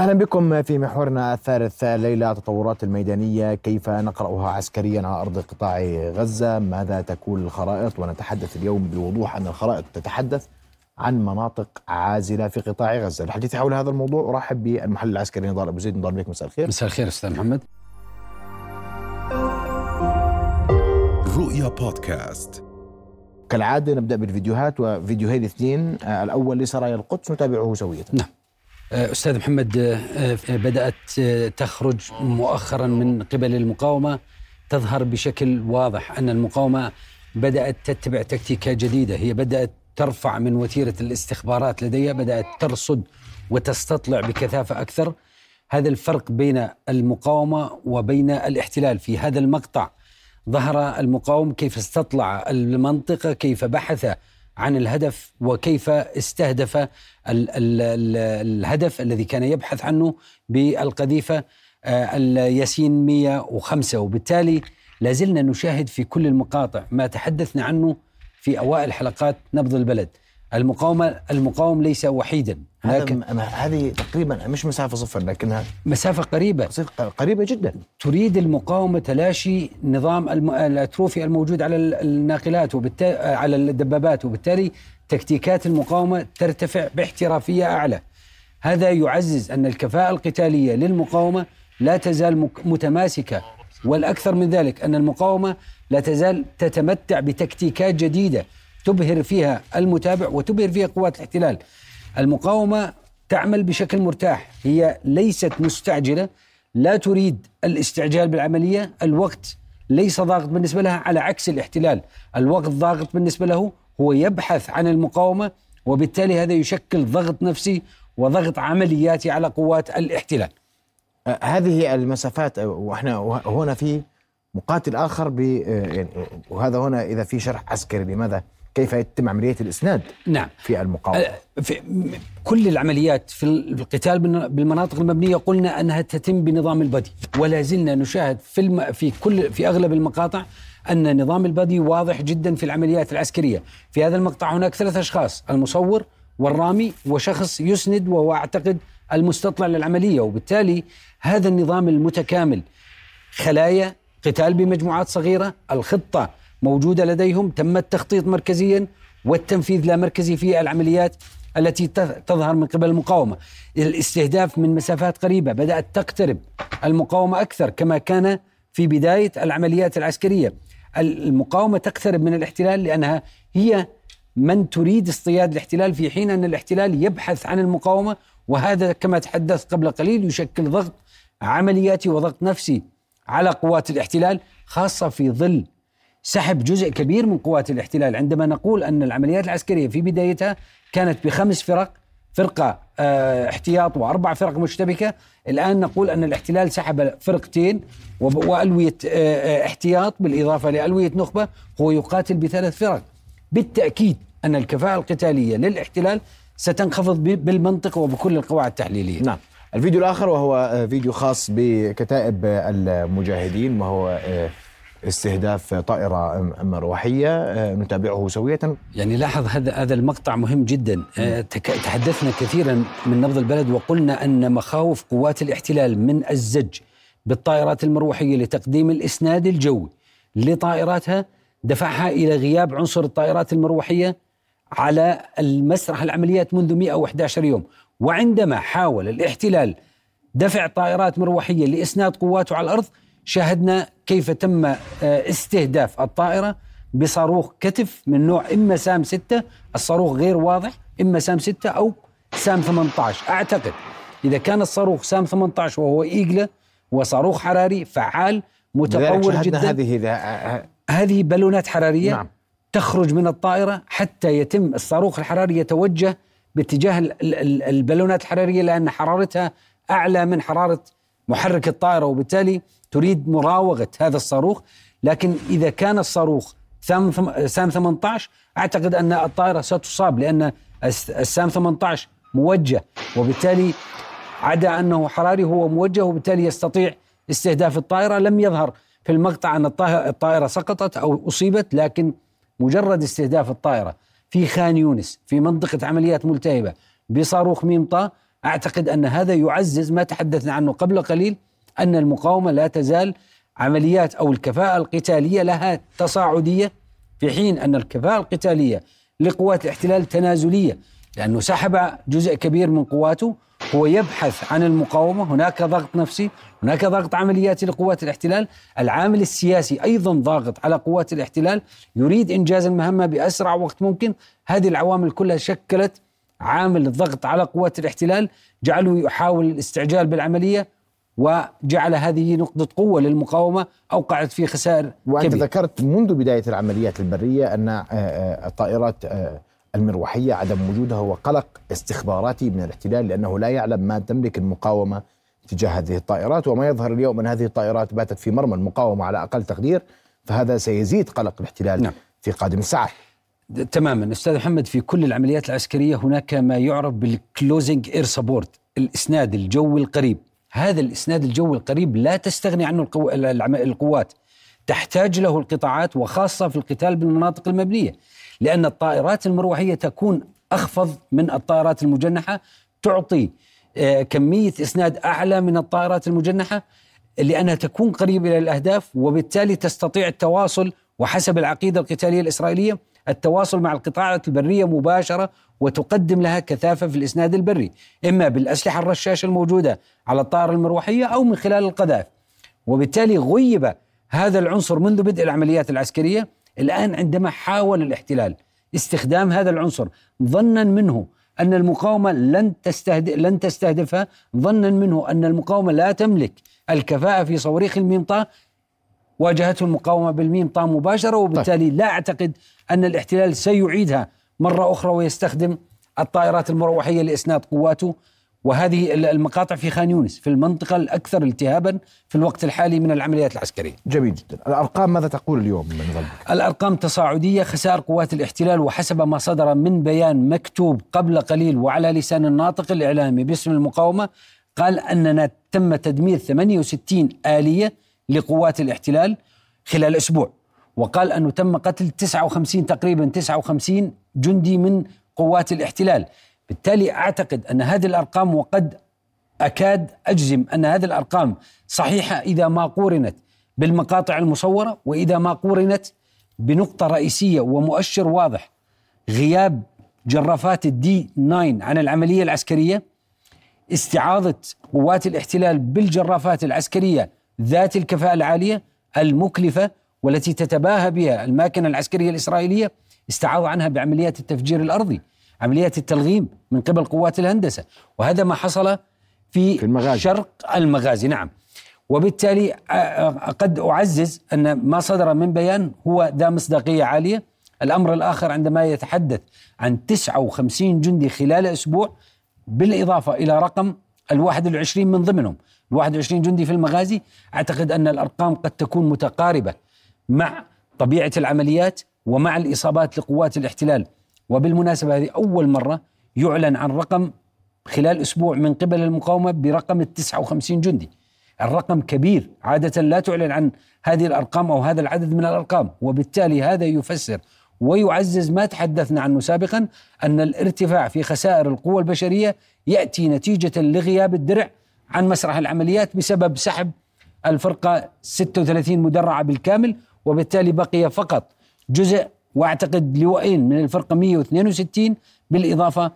أهلا بكم في محورنا الثالث الليلة التطورات الميدانية كيف نقرأها عسكريا على أرض قطاع غزة؟ ماذا تكون الخرائط؟ ونتحدث اليوم بوضوح أن الخرائط تتحدث عن مناطق عازلة في قطاع غزة. الحديث حول هذا الموضوع أرحب بالمحلل العسكري نضال أبو زيد. نضال بك مساء الخير. مساء الخير أستاذ محمد. رؤيا بودكاست. كالعادة نبدأ بالفيديوهات وفيديوهين اثنين الأول لسرايا القدس نتابعه سوية. نعم. أستاذ محمد آه، آه، بدأت تخرج مؤخرا من قبل المقاومة. تظهر بشكل واضح أن المقاومة بدأت تتبع تكتيكات جديدة. هي بدأت ترفع من وتيرة الاستخبارات لديها بدأت ترصد وتستطلع بكثافة أكثر. هذا الفرق بين المقاومة وبين الاحتلال. في هذا المقطع ظهر المقاوم كيف استطلع المنطقة كيف بحث عن الهدف وكيف استهدف ال ال ال الهدف الذي كان يبحث عنه بالقذيفة آه، الياسين 105 وبالتالي لازلنا نشاهد في كل المقاطع ما تحدثنا عنه في أوائل حلقات نبض البلد. المقاومة المقاوم ليس وحيدا. لكن هذه تقريبا مش مسافة صفر لكنها مسافة قريبة. قريبة جدا. تريد المقاومة تلاشي نظام الأتروفي الموجود على الناقلات وبالتالي على الدبابات وبالتالي تكتيكات المقاومة ترتفع باحترافية أعلى. هذا يعزز أن الكفاءة القتالية للمقاومة لا تزال متماسكة والأكثر من ذلك أن المقاومة لا تزال تتمتع بتكتيكات جديدة تبهر فيها المتابع وتبهر فيها قوات الاحتلال. المقاومة تعمل بشكل مرتاح. هي ليست مستعجلة لا تريد الاستعجال بالعملية. الوقت ليس ضاغط بالنسبة لها على عكس الاحتلال. الوقت ضاغط بالنسبة له هو يبحث عن المقاومة وبالتالي هذا يشكل ضغط نفسي وضغط عملياتي على قوات الاحتلال. أه، هذه المسافات وإحنا هنا في مقاتل آخر ب يعني وهذا هنا إذا في شرح عسكري لماذا كيف يتم عملية الإسناد نعم. في المقاومة؟ في كل العمليات في القتال بالمناطق المبنية قلنا أنها تتم بنظام البدي ولا زلنا نشاهد في الم... في كل في أغلب المقاطع أن نظام البدي واضح جدا في العمليات العسكرية. في هذا المقطع هناك ثلاث أشخاص المصور والرامي وشخص يسند وهو أعتقد المستطلع للعملية وبالتالي هذا النظام المتكامل خلايا قتال بمجموعات صغيرة الخطة موجودة لديهم تم التخطيط مركزيا والتنفيذ لا مركزي في العمليات التي تظهر من قبل المقاومة. الاستهداف من مسافات قريبة بدأت تقترب المقاومة أكثر كما كان في بداية العمليات العسكرية. المقاومة تقترب من الاحتلال لأنها هي من تريد اصطياد الاحتلال في حين أن الاحتلال يبحث عن المقاومة وهذا كما تحدثت قبل قليل يشكل ضغط عملياتي وضغط نفسي على قوات الاحتلال خاصة في ظل سحب جزء كبير من قوات الاحتلال عندما نقول أن العمليات العسكرية في بدايتها كانت بخمس فرق فرقة آه احتياط وأربع فرق مشتبكة. الآن نقول أن الاحتلال سحب فرقتين وألوية آه احتياط بالإضافة لألوية نخبة هو يقاتل بثلاث فرق. بالتأكيد أن الكفاءة القتالية للاحتلال ستنخفض بالمنطق وبكل القواعد التحليلية. نعم. الفيديو الآخر وهو آه، فيديو خاص بكتائب المجاهدين وهو آه، استهداف طائرة مروحية آه، نتابعه سوية. يعني لاحظ هذا هذا المقطع مهم جدا. آه، تحدثنا كثيرا من نبض البلد وقلنا أن مخاوف قوات الاحتلال من الزج بالطائرات المروحية لتقديم الإسناد الجوي لطائراتها دفعها إلى غياب عنصر الطائرات المروحية على المسرح العمليات منذ 111 يوم. وعندما حاول الاحتلال دفع طائرات مروحية لإسناد قواته على الأرض شاهدنا كيف تم آه، استهداف الطائرة بصاروخ كتف من نوع إما سام 6 الصاروخ غير واضح إما سام 6 أو سام 18 أعتقد إذا كان الصاروخ سام 18 وهو إيجلة وصاروخ حراري فعال متطور جدا هذه هذه بالونات حرارية نعم. تخرج من الطائرة حتى يتم الصاروخ الحراري يتوجه باتجاه البالونات الحرارية لأن حرارتها أعلى من حرارة محرك الطائرة وبالتالي تريد مراوغة هذا الصاروخ. لكن إذا كان الصاروخ سام سام 18 أعتقد أن الطائرة ستصاب لأن السام 18 موجه وبالتالي عدا أنه حراري هو موجه وبالتالي يستطيع استهداف الطائرة. لم يظهر في المقطع أن الطائرة سقطت أو أصيبت لكن مجرد استهداف الطائرة في خان يونس في منطقة عمليات ملتهبة بصاروخ ميم طا أعتقد أن هذا يعزز ما تحدثنا عنه قبل قليل أن المقاومة لا تزال عمليات أو الكفاءة القتالية لها تصاعدية في حين أن الكفاءة القتالية لقوات الاحتلال تنازلية لأنه سحب جزء كبير من قواته هو يبحث عن المقاومة هناك ضغط نفسي هناك ضغط عملياتي لقوات الاحتلال العامل السياسي أيضا ضاغط على قوات الاحتلال يريد إنجاز المهمة بأسرع وقت ممكن هذه العوامل كلها شكلت عامل الضغط على قوات الاحتلال جعله يحاول الاستعجال بالعملية وجعل هذه نقطة قوة للمقاومة أوقعت في خسائر وأنت كبير. ذكرت منذ بداية العمليات البرية أن آه، آه، الطائرات آه، المروحية عدم وجودها هو قلق استخباراتي من الاحتلال لأنه لا يعلم ما تملك المقاومة تجاه هذه الطائرات وما يظهر اليوم أن هذه الطائرات باتت في مرمى المقاومة على أقل تقدير فهذا سيزيد قلق الاحتلال نعم. في قادم الساعات تماما. أستاذ محمد في كل العمليات العسكرية هناك ما يعرف بال close air support الإسناد الجوي القريب. هذا الإسناد الجوي القريب لا تستغني عنه القو... القوات. تحتاج له القطاعات وخاصة في القتال بالمناطق المبنية لأن الطائرات المروحية تكون أخفض من الطائرات المجنحة تعطي آه، كمية إسناد أعلى من الطائرات المجنحة لأنها تكون قريبة إلى الأهداف وبالتالي تستطيع التواصل وحسب العقيدة القتالية الإسرائيلية التواصل مع القطاعات البرية مباشرة وتقدم لها كثافة في الإسناد البري إما بالأسلحة الرشاشة الموجودة على الطائرة المروحية أو من خلال القذائف. وبالتالي غيب هذا العنصر منذ بدء العمليات العسكرية الآن عندما حاول الاحتلال استخدام هذا العنصر ظنا منه أن المقاومة لن تستهدف لن تستهدفها ظنا منه أن المقاومة لا تملك الكفاءة في صواريخ الميمطاه واجهته المقاومة بالميمطاه مباشرة وبالتالي لا أعتقد أن الاحتلال سيعيدها مرة أخرى ويستخدم الطائرات المروحية لإسناد قواته وهذه المقاطع في خان يونس في المنطقة الأكثر التهابا في الوقت الحالي من العمليات العسكرية. جميل جدا الأرقام ماذا تقول اليوم من نظامك؟ الأرقام تصاعدية خسائر قوات الاحتلال وحسب ما صدر من بيان مكتوب قبل قليل وعلى لسان الناطق الإعلامي باسم المقاومة قال أننا تم تدمير 68 آلية لقوات الاحتلال خلال أسبوع. وقال أنه تم قتل 59 تقريبا 59 جندي من قوات الاحتلال. بالتالي أعتقد أن هذه الأرقام وقد أكاد أجزم أن هذه الأرقام صحيحة إذا ما قورنت بالمقاطع المصورة وإذا ما قورنت بنقطة رئيسية ومؤشر واضح غياب جرافات ال D 9 عن العملية العسكرية استعاضة قوات الاحتلال بالجرافات العسكرية ذات الكفاءة العالية المكلفة والتي تتباهى بها الماكنه العسكرية الإسرائيلية استعاض عنها بعمليات التفجير الأرضي عمليات التلغيم من قبل قوات الهندسة. وهذا ما حصل في, في المغازي. شرق المغازي نعم. وبالتالي قد أعزز أن ما صدر من بيان هو ذا مصداقية عالية. الأمر الآخر عندما يتحدث عن 59 جندي خلال أسبوع بالإضافة إلى رقم ال 21 من ضمنهم. ال 21 جندي في المغازي أعتقد أن الأرقام قد تكون متقاربة مع طبيعة العمليات ومع الإصابات لقوات الاحتلال. وبالمناسبة هذه أول مرة يعلن عن رقم خلال أسبوع من قبل المقاومة برقم ال 59 جندي. الرقم كبير. عادة لا تعلن عن هذه الأرقام أو هذا العدد من الأرقام. وبالتالي هذا يفسر ويعزز ما تحدثنا عنه سابقا أن الارتفاع في خسائر القوى البشرية يأتي نتيجة لغياب الدرع عن مسرح العمليات بسبب سحب الفرقة 36 مدرعة بالكامل وبالتالي بقي فقط جزء وأعتقد لواءين من الفرقة 162 بالإضافة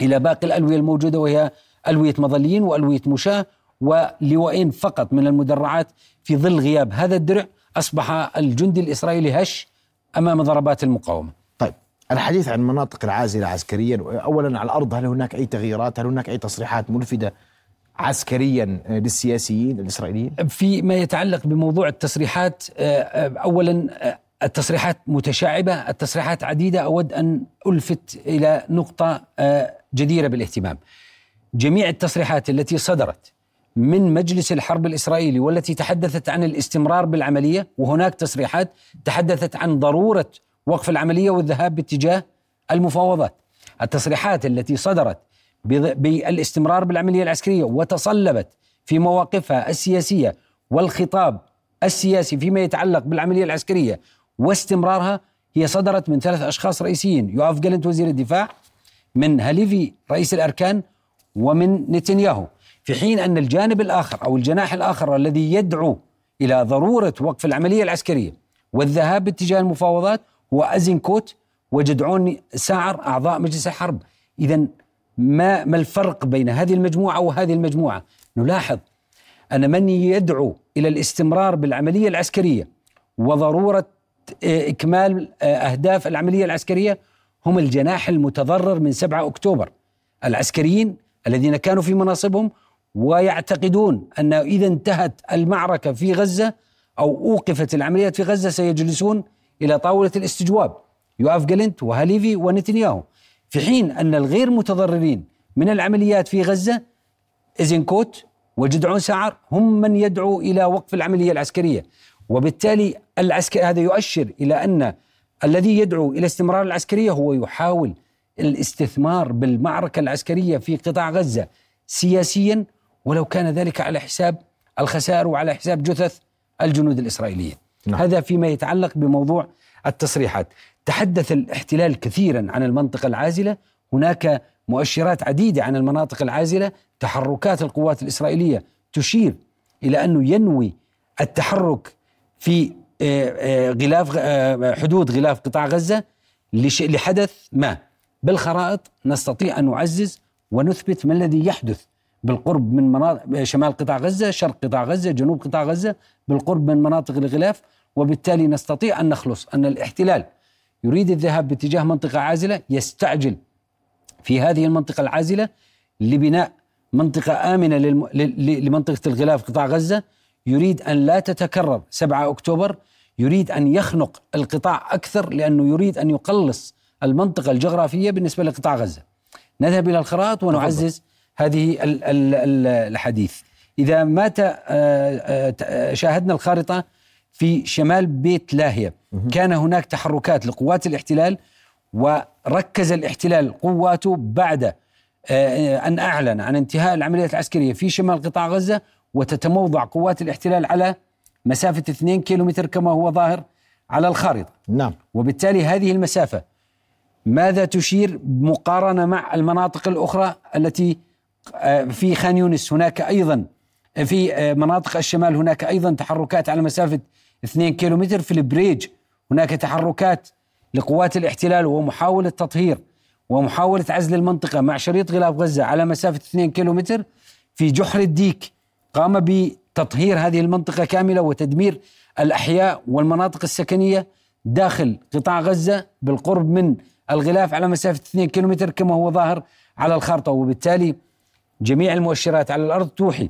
إلى باقي الألوية الموجودة وهي ألوية مظليين وألوية مشاة ولواءين فقط من المدرعات في ظل غياب هذا الدرع أصبح الجندي الإسرائيلي هش أمام ضربات المقاومة. الحديث عن المناطق العازلة عسكريا أولا على الأرض هل هناك أي تغييرات؟ هل هناك أي تصريحات ملفتة عسكريا للسياسيين الإسرائيليين؟ فيما يتعلق بموضوع التصريحات آه، اولا آه، التصريحات متشعبة، التصريحات عديدة. أود أن ألفت إلى نقطة آه، جديرة بالاهتمام. جميع التصريحات التي صدرت من مجلس الحرب الإسرائيلي والتي تحدثت عن الاستمرار بالعملية وهناك تصريحات تحدثت عن ضرورة وقف العملية والذهاب باتجاه المفاوضات. التصريحات التي صدرت بالاستمرار بالعملية العسكرية وتصلبت في مواقفها السياسية والخطاب السياسي فيما يتعلق بالعملية العسكرية واستمرارها هي صدرت من ثلاث أشخاص رئيسيين يوآف جالنت وزير الدفاع من هاليفي رئيس الأركان ومن نتنياهو في حين أن الجانب الآخر أو الجناح الآخر الذي يدعو إلى ضرورة وقف العملية العسكرية والذهاب باتجاه المفاوضات هو أزنكوت وجدعون ساعر أعضاء مجلس الحرب. إذا ما ما الفرق بين هذه المجموعة وهذه المجموعة؟ نلاحظ أن من يدعو إلى الاستمرار بالعملية العسكرية وضرورة آه، إكمال آه، أهداف العملية العسكرية هم الجناح المتضرر من 7 أكتوبر. العسكريين الذين كانوا في مناصبهم ويعتقدون أن إذا انتهت المعركة في غزة أو أوقفت العمليات في غزة سيجلسون إلى طاولة الاستجواب يوآف جالنت وهاليفي ونتنياهو. في حين أن الغير متضررين من العمليات في غزة إزنكوت وجدعون سعر هم من يدعو إلى وقف العملية العسكرية. وبالتالي العسكر هذا يؤشر إلى أن الذي يدعو إلى استمرار العسكرية هو يحاول الاستثمار بالمعركة العسكرية في قطاع غزة سياسيا ولو كان ذلك على حساب الخسائر وعلى حساب جثث الجنود الإسرائيليين. نعم. هذا فيما يتعلق بموضوع التصريحات. تحدث الاحتلال كثيرا عن المنطقة العازلة. هناك مؤشرات عديدة عن المناطق العازلة. تحركات القوات الإسرائيلية تشير إلى أنه ينوي التحرك في آه، آه، غلاف آه، حدود غلاف قطاع غزة. لحدث ما؟ بالخرائط نستطيع أن نعزز ونثبت ما الذي يحدث بالقرب من مناطق شمال قطاع غزة شرق قطاع غزة جنوب قطاع غزة بالقرب من مناطق الغلاف. وبالتالي نستطيع أن نخلص أن الاحتلال يريد الذهاب باتجاه منطقة عازلة يستعجل في هذه المنطقة العازلة لبناء منطقة آمنة للم... لمنطقة الغلاف قطاع غزة. يريد أن لا تتكرر. 7 أكتوبر يريد أن يخنق القطاع أكثر لأنه يريد أن يقلص المنطقة الجغرافية بالنسبة لقطاع غزة. نذهب إلى الخرائط ونعزز هذه الحديث. إذا مات آه، آه، شاهدنا الخارطة في شمال بيت لاهية. كان هناك تحركات لقوات الاحتلال وركز الاحتلال قواته بعد آه، أن أعلن عن انتهاء العمليات العسكرية في شمال قطاع غزة وتتموضع قوات الاحتلال على مسافة 2 كيلومتر كما هو ظاهر على الخارطة. نعم. وبالتالي هذه المسافة ماذا تشير مقارنة مع المناطق الأخرى التي في خان يونس هناك أيضا. في آه، مناطق الشمال هناك أيضا تحركات على مسافة 2 كيلومتر. في البريج هناك تحركات لقوات الاحتلال ومحاولة تطهير ومحاولة عزل المنطقة مع شريط غلاف غزة على مسافة 2 كيلومتر. في جحر الديك قام بتطهير هذه المنطقة كاملة وتدمير الأحياء والمناطق السكنية داخل قطاع غزة بالقرب من الغلاف على مسافة 2 كيلومتر كما هو ظاهر على الخارطة. وبالتالي جميع المؤشرات على الأرض توحي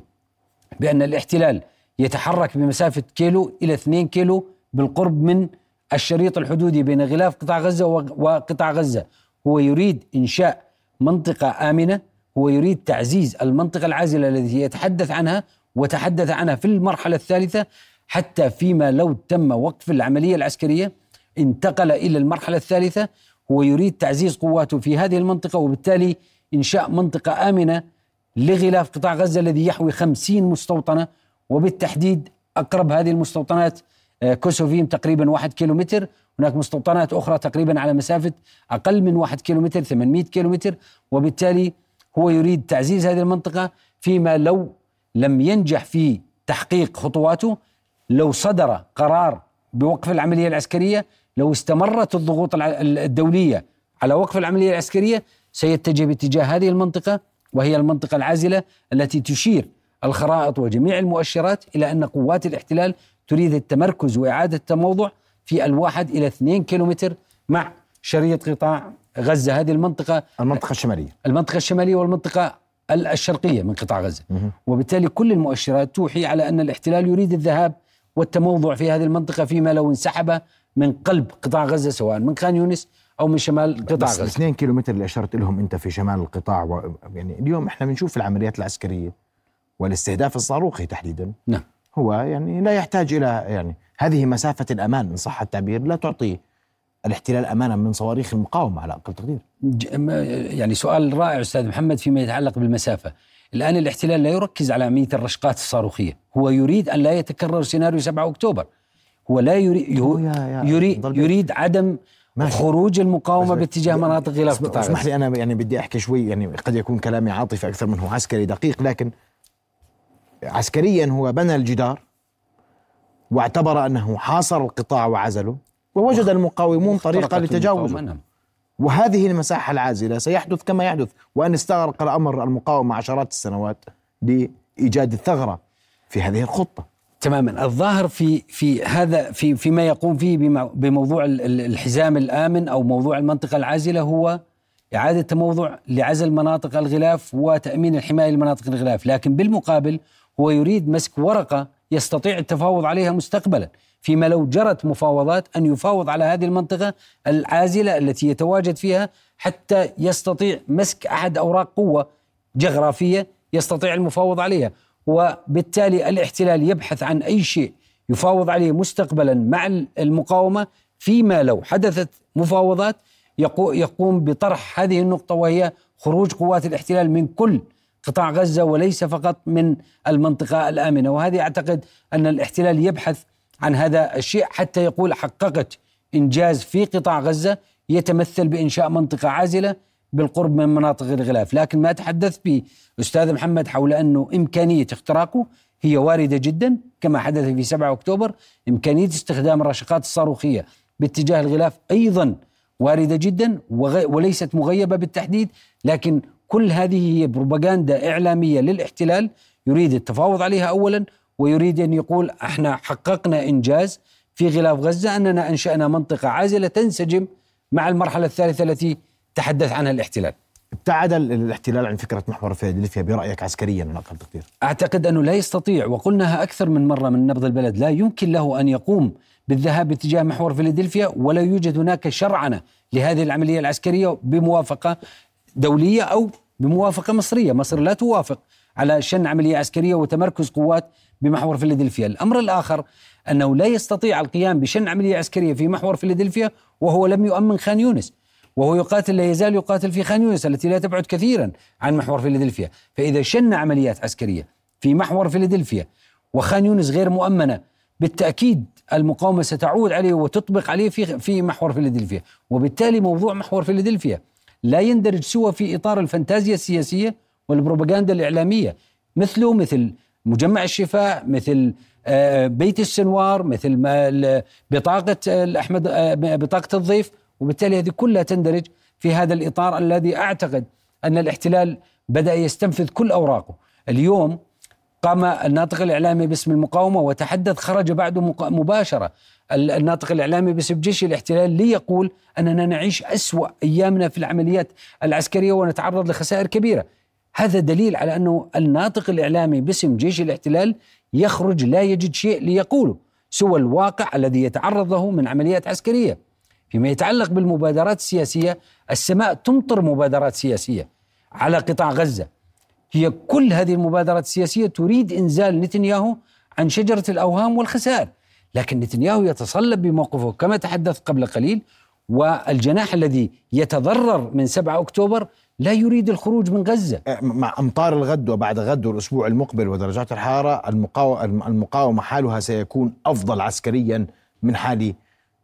بأن الاحتلال يتحرك بمسافة كيلو إلى 2 كيلو بالقرب من الشريط الحدودي بين غلاف قطاع غزة وقطاع غزة. هو يريد إنشاء منطقة آمنة هو يريد تعزيز المنطقة العازلة التي يتحدث عنها وتحدث عنها في المرحلة الثالثة حتى فيما لو تم وقف العملية العسكرية انتقل إلى المرحلة الثالثة. هو يريد تعزيز قواته في هذه المنطقة وبالتالي إنشاء منطقة آمنة لغلاف قطاع غزة الذي يحوي خمسين مستوطنة وبالتحديد أقرب هذه المستوطنات آه، كوسوفيم تقريبا واحد كيلومتر. هناك مستوطنات أخرى تقريبا على مسافة أقل من واحد كيلومتر 800 كيلومتر. وبالتالي هو يريد تعزيز هذه المنطقة فيما لو لم ينجح في تحقيق خطواته لو صدر قرار بوقف العملية العسكرية لو استمرت الضغوط الدولية على وقف العملية العسكرية سيتجه باتجاه هذه المنطقة وهي المنطقة العازلة التي تشير الخرائط وجميع المؤشرات إلى أن قوات الاحتلال تريد التمركز وإعادة التموضع في الواحد إلى اثنين كيلومتر مع شريط قطاع غزة. هذه المنطقة المنطقة الشمالية. المنطقة الشمالية والمنطقة الشرقية من قطاع غزة. وبالتالي كل المؤشرات توحي على أن الاحتلال يريد الذهاب والتموضع في هذه المنطقة فيما لو انسحب من قلب قطاع غزة سواء من خان يونس أو من شمال قطاع غزة 2 كيلومتر اللي أشرت لهم أنت في شمال القطاع و... يعني اليوم إحنا بنشوف العمليات العسكرية والاستهداف الصاروخي تحديدا نعم هو يعني لا يحتاج إلى يعني هذه مسافة الأمان إن صح التعبير لا تعطي الاحتلال امانا من صواريخ المقاومة على أقل تقدير. يعني سؤال رائع أستاذ محمد فيما يتعلق بالمسافة. الآن الاحتلال لا يركز على عمليه الرشقات الصاروخية، هو يريد أن لا يتكرر سيناريو 7 أكتوبر. هو لا يريد يريد, يريد عدم ماشي. خروج المقاومة باتجاه مناطق غلاف قطاع اسمح. لي أنا يعني بدي أحكي شوي يعني قد يكون كلامي عاطفي أكثر منه عسكري دقيق لكن عسكريا هو بنى الجدار واعتبر أنه حاصر القطاع وعزله ووجد المقاومون طريقة لتجاوزه نعم. وهذه المساحة العازلة سيحدث كما يحدث وأن استغرق الأمر المقاومة عشرات السنوات لإيجاد الثغرة في هذه الخطة تماما. الظاهر في في هذا في فيما يقوم فيه بمو- بموضوع ال- ال- الحزام الآمن أو موضوع المنطقة العازلة هو إعادة تموضع لعزل مناطق الغلاف وتأمين الحماية لمناطق الغلاف، لكن بالمقابل هو يريد مسك ورقة يستطيع التفاوض عليها مستقبلا، فيما لو جرت مفاوضات أن يفاوض على هذه المنطقة العازلة التي يتواجد فيها حتى يستطيع مسك أحد أوراق قوة جغرافية يستطيع المفاوض عليها. وبالتالي الاحتلال يبحث عن أي شيء يفاوض عليه مستقبلا مع المقاومة فيما لو حدثت مفاوضات يقو- يقوم بطرح هذه النقطة وهي خروج قوات الاحتلال من كل قطاع غزة وليس فقط من المنطقة الآمنة. وهذه أعتقد أن الاحتلال يبحث عن هذا الشيء حتى يقول حققت إنجاز في قطاع غزة يتمثل بإنشاء منطقة عازلة بالقرب من مناطق الغلاف. لكن ما تحدث به أستاذ محمد حول أنه إمكانية اختراقه هي واردة جدا. كما حدث في 7 أكتوبر إمكانية استخدام الرشقات الصاروخية باتجاه الغلاف أيضا واردة جدا وليست مغيبة بالتحديد. لكن كل هذه هي بروباغندا إعلامية للاحتلال. يريد التفاوض عليها أولا ويريد أن يقول إحنا حققنا إنجاز في غلاف غزة أننا أنشأنا منطقة عازلة تنسجم مع المرحلة الثالثة التي تحدث عنها الاحتلال. ابتعد ال- الاحتلال عن فكرة محور فيلادلفيا برأيك عسكريا على أقل تقدير أعتقد أنه لا يستطيع وقلناها أكثر من مرة من نبض البلد لا يمكن له أن يقوم بالذهاب باتجاه محور فيلادلفيا ولا يوجد هناك شرعنة لهذه العملية العسكرية بموافقة دولية أو بموافقة مصرية، مصر لا توافق على شن عملية عسكرية وتمركز قوات بمحور فيلادلفيا، الأمر الآخر أنه لا يستطيع القيام بشن عملية عسكرية في محور فيلادلفيا وهو لم يؤمن خان يونس. وهو يقاتل لا يزال يقاتل في خان يونس التي لا تبعد كثيرا عن محور فيلادلفيا. فإذا شن عمليات عسكرية في محور فيلادلفيا وخان يونس غير مؤمنة بالتأكيد المقاومة ستعود عليه وتطبق عليه في في محور فيلادلفيا. وبالتالي موضوع محور فيلادلفيا لا يندرج سوى في إطار الفانتازيا السياسية والبروباغندا الإعلامية. مثله مثل مجمع الشفاء مثل آه، بيت السنوار مثل بطاقة الأحمد آه، بطاقة الضيف. وبالتالي هذه كلها تندرج في هذا الإطار الذي أعتقد أن الاحتلال بدأ يستنفذ كل أوراقه. اليوم قام الناطق الإعلامي باسم المقاومة وتحدث خرج بعده مباشرة ال- الناطق الإعلامي باسم جيش الاحتلال ليقول أننا نعيش أسوأ أيامنا في العمليات العسكرية ونتعرض لخسائر كبيرة. هذا دليل على أنه الناطق الإعلامي باسم جيش الاحتلال يخرج لا يجد شيء ليقوله سوى الواقع الذي يتعرض له من عمليات عسكرية. فيما يتعلق بالمبادرات السياسية السماء تمطر مبادرات سياسية على قطاع غزة. هي كل هذه المبادرات السياسية تريد إنزال نتنياهو عن شجرة الأوهام والخسائر. لكن نتنياهو يتصلب بموقفه كما تحدث قبل قليل والجناح الذي يتضرر من 7 أكتوبر لا يريد الخروج من غزة. أه، مع أمطار الغد وبعد غد والأسبوع المقبل ودرجات الحرارة المقاو- المقاومة حالها سيكون أفضل عسكريا من حال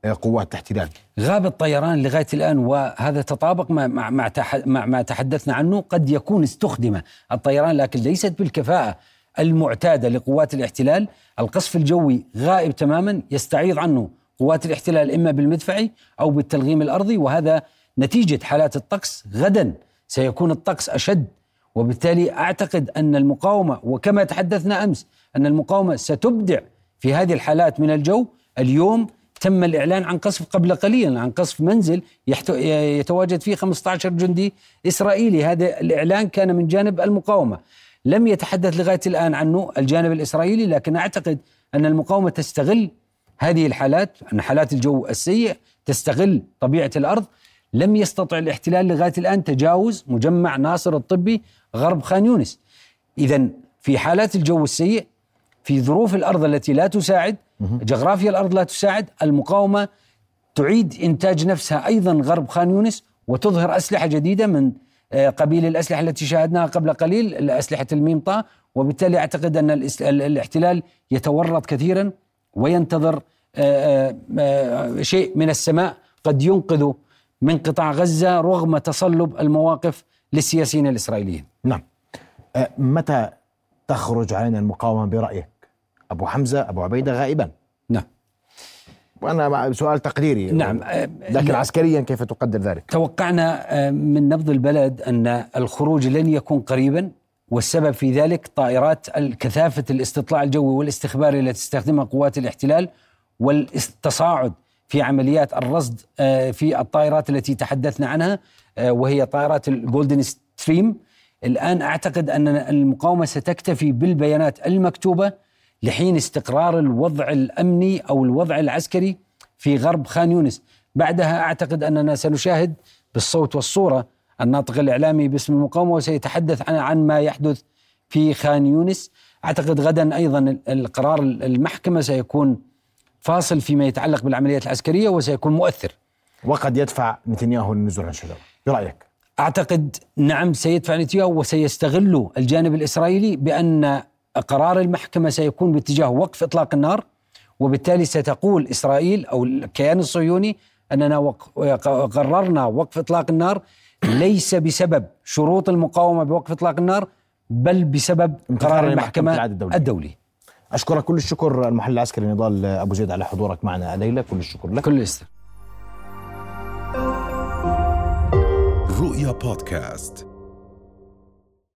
قوات الاحتلال. غاب الطيران لغاية الآن وهذا تطابق مع مع مع, مع ما تحدثنا عنه. قد يكون استخدم الطيران لكن ليست بالكفاءة المعتادة لقوات الاحتلال، القصف الجوي غائب تماما يستعيض عنه قوات الاحتلال إما بالمدفعي أو بالتلغيم الأرضي وهذا نتيجة حالات الطقس. غدا سيكون الطقس أشد وبالتالي أعتقد أن المقاومة وكما تحدثنا أمس أن المقاومة ستبدع في هذه الحالات من الجو. اليوم تم الإعلان عن قصف قبل قليل عن قصف منزل يتواجد فيه 15 جندي إسرائيلي. هذا الإعلان كان من جانب المقاومة. لم يتحدث لغاية الآن عنه الجانب الإسرائيلي لكن أعتقد أن المقاومة تستغل هذه الحالات أن حالات الجو السيء تستغل طبيعة الأرض. لم يستطع الاحتلال لغاية الآن تجاوز مجمع ناصر الطبي غرب خان يونس. إذا في حالات الجو السيء في ظروف الأرض التي لا تساعد جغرافيا الأرض لا تساعد المقاومة تعيد إنتاج نفسها أيضا غرب خان يونس وتظهر أسلحة جديدة من آه، قبيل الأسلحة التي شاهدناها قبل قليل اسلحه الميم طا وبالتالي أعتقد أن الاحتلال يتورط كثيرا وينتظر آه، آه، شيء من السماء قد ينقذوا من قطاع غزة رغم تصلب المواقف للسياسيين الإسرائيليين. نعم. متى تخرج علينا المقاومة برأيك. أبو حمزة أبو عبيدة غائبا. نعم. وأنا سؤال تقديري نعم لكن عسكريا كيف تقدر ذلك؟ توقعنا من نبض البلد أن الخروج لن يكون قريبا والسبب في ذلك طائرات كثافة الاستطلاع الجوي والاستخباري التي تستخدمها قوات الاحتلال والتصاعد في عمليات الرصد آه، في الطائرات التي تحدثنا عنها آه، وهي طائرات ال Gulfstream الآن أعتقد أن المقاومة ستكتفي بالبيانات المكتوبة لحين استقرار الوضع الأمني أو الوضع العسكري في غرب خان يونس. بعدها أعتقد أننا سنشاهد بالصوت والصورة الناطق الإعلامي باسم المقاومة وسيتحدث عن, عن ما يحدث في خان يونس. أعتقد غدا أيضا القرار المحكمة سيكون فاصل فيما يتعلق بالعمليات العسكرية وسيكون مؤثر. وقد يدفع نتنياهو للنزول عن شجرة برأيك؟ أعتقد نعم سيدفع نتنياهو وسيستغل الجانب الإسرائيلي بأن قرار المحكمة سيكون باتجاه وقف إطلاق النار وبالتالي ستقول إسرائيل أو الكيان الصهيوني أننا قررنا وقف إطلاق النار ليس بسبب شروط المقاومة بوقف إطلاق النار بل بسبب قرار المحكمة الدولي. الدولي. أشكرك. كل الشكر المحلل العسكري نضال أبو زيد على حضورك معنا الليلة. كل الشكر لك. كل الشكر. رؤيا بودكاست